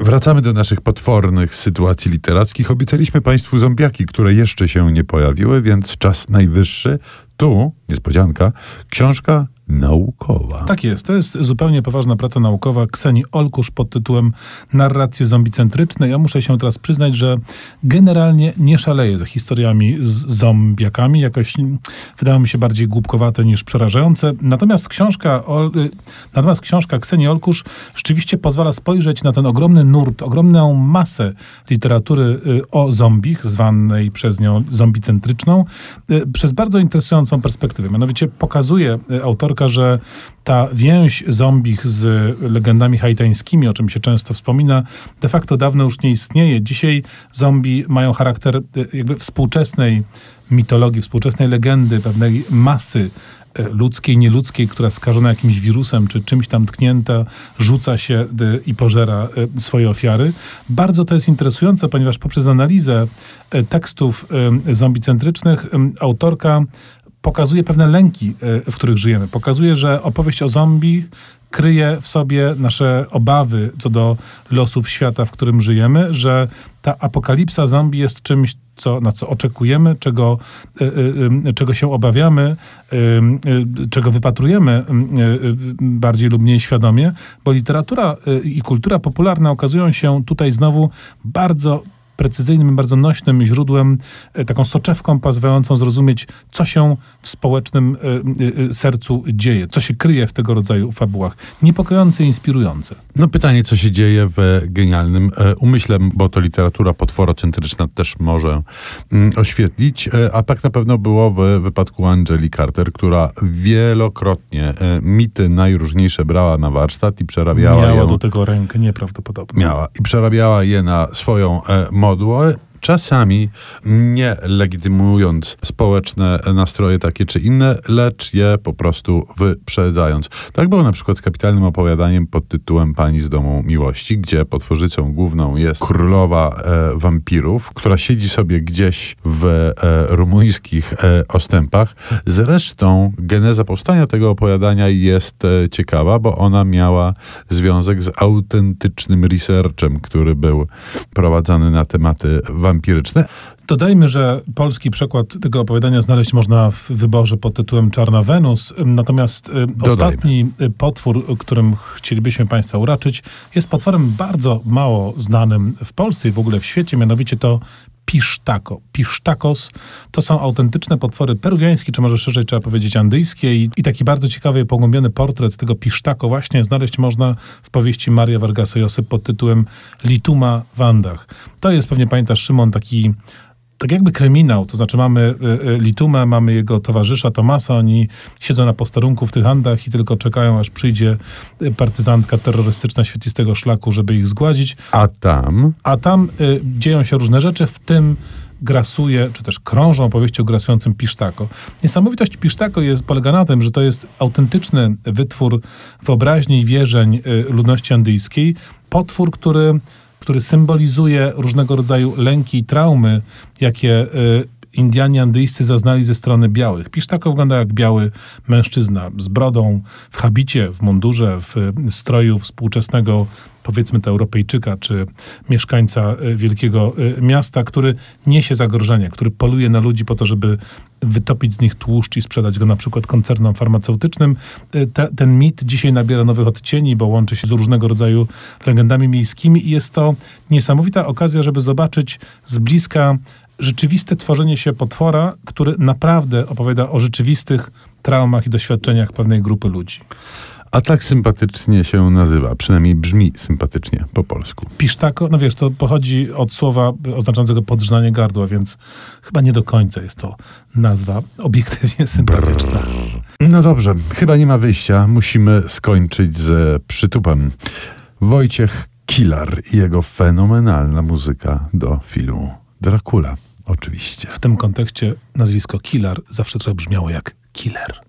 Wracamy do naszych potwornych sytuacji literackich. Obiecaliśmy Państwu zombiaki, które jeszcze się nie pojawiły, więc czas najwyższy. Tu, niespodzianka, książka naukowa. Tak jest, to jest zupełnie poważna praca naukowa Kseni Olkusz pod tytułem Narracje zombicentryczne. Ja muszę się teraz przyznać, że generalnie nie szaleję za historiami z zombiakami. Jakoś wydało mi się bardziej głupkowate niż przerażające. Natomiast książka, y, natomiast książka Kseni Olkusz rzeczywiście pozwala spojrzeć na ten ogromny nurt, ogromną masę literatury y, o zombich, zwanej przez nią zombicentryczną, y, przez bardzo interesującą perspektywę. Mianowicie pokazuje autorka że ta więź zombich z legendami haitańskimi, o czym się często wspomina, de facto dawno już nie istnieje. Dzisiaj zombie mają charakter e, jakby współczesnej mitologii, współczesnej legendy, pewnej masy e, ludzkiej, nieludzkiej, która skażona jakimś wirusem czy czymś tam tknięta, rzuca się e, i pożera swoje ofiary. Bardzo to jest interesujące, ponieważ poprzez analizę tekstów zombicentrycznych autorka pokazuje pewne lęki, e, w których żyjemy. Pokazuje, że opowieść o zombie kryje w sobie nasze obawy co do losów świata, w którym żyjemy, że ta apokalipsa zombie jest czymś, co, na co oczekujemy, czego, y, y, czego się obawiamy, y, czego wypatrujemy bardziej lub mniej świadomie, bo literatura i kultura popularna okazują się tutaj znowu bardzo precyzyjnym, bardzo nośnym źródłem, e, taką soczewką pozwalającą zrozumieć, co się w społecznym e, e, sercu dzieje, co się kryje w tego rodzaju fabułach. Niepokojące i inspirujące. No pytanie, co się dzieje w genialnym umyśle, bo to literatura potworocentryczna też może mm, oświetlić, a tak na pewno było w wypadku Angeli Carter, która wielokrotnie mity najróżniejsze brała na warsztat i przerabiała Miała ją, do tego rękę nieprawdopodobną. Miała i przerabiała je na swoją moc modo czasami nie legitymując społeczne nastroje takie czy inne, lecz je po prostu wyprzedzając. Tak było na przykład z kapitalnym opowiadaniem pod tytułem Pani z Domu Miłości, gdzie potworzycą główną jest królowa e, wampirów, która siedzi sobie gdzieś w e, rumuńskich e, ostępach. Zresztą geneza powstania tego opowiadania jest e, ciekawa, bo ona miała związek z autentycznym researchem, który był prowadzony na tematy wampirów wampiryczne. Dodajmy, że polski przekład tego opowiadania znaleźć można w wyborze pod tytułem Czarna Wenus. Natomiast y, Dodajmy. ostatni y, potwór, którym chcielibyśmy Państwa uraczyć, jest potworem bardzo mało znanym w Polsce i w ogóle w świecie, mianowicie to pisztako. Pisztakos to są autentyczne potwory peruwiańskie, czy może szerzej trzeba powiedzieć andyjskie i, i taki bardzo ciekawy, pogłębiony portret tego pisztako właśnie znaleźć można w powieści Maria Vargasa Josep pod tytułem Lituma w Andach. To jest, pewnie pamiętasz Szymon, taki tak jakby kryminał, to znaczy mamy y, y, Litumę, mamy jego towarzysza Tomasa, oni siedzą na posterunku w tych Andach i tylko czekają, aż przyjdzie y, partyzantka terrorystyczna świetlistego szlaku, żeby ich zgładzić. A tam? A tam y, dzieją się różne rzeczy, w tym grasuje, czy też krążą opowieści o grasującym Pisztako. Niesamowitość Pisztako jest, polega na tym, że to jest autentyczny wytwór wyobraźni i wierzeń ludności andyjskiej, potwór, który który symbolizuje różnego rodzaju lęki i traumy, jakie y, Indianie andyjscy zaznali ze strony białych. Pisztako wygląda jak biały mężczyzna z brodą, w habicie, w mundurze, w stroju współczesnego powiedzmy to Europejczyka czy mieszkańca y, wielkiego y, miasta, który niesie zagrożenie, który poluje na ludzi po to, żeby wytopić z nich tłuszcz i sprzedać go na przykład koncernom farmaceutycznym. Y, te, ten mit dzisiaj nabiera nowych odcieni, bo łączy się z różnego rodzaju legendami miejskimi i jest to niesamowita okazja, żeby zobaczyć z bliska rzeczywiste tworzenie się potwora, który naprawdę opowiada o rzeczywistych traumach i doświadczeniach pewnej grupy ludzi. A tak sympatycznie się nazywa, przynajmniej brzmi sympatycznie po polsku. Pisztako, no wiesz, to pochodzi od słowa oznaczającego podrzynanie gardła, więc chyba nie do końca jest to nazwa obiektywnie sympatyczna. Brrr. No dobrze, chyba nie ma wyjścia. Musimy skończyć z przytupem. Wojciech Kilar i jego fenomenalna muzyka do filmu Dracula. Oczywiście. W tym kontekście nazwisko Killer zawsze trochę brzmiało jak killer.